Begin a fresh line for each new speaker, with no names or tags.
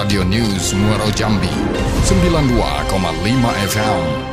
Radio News Muaro Jambi 92,5 FM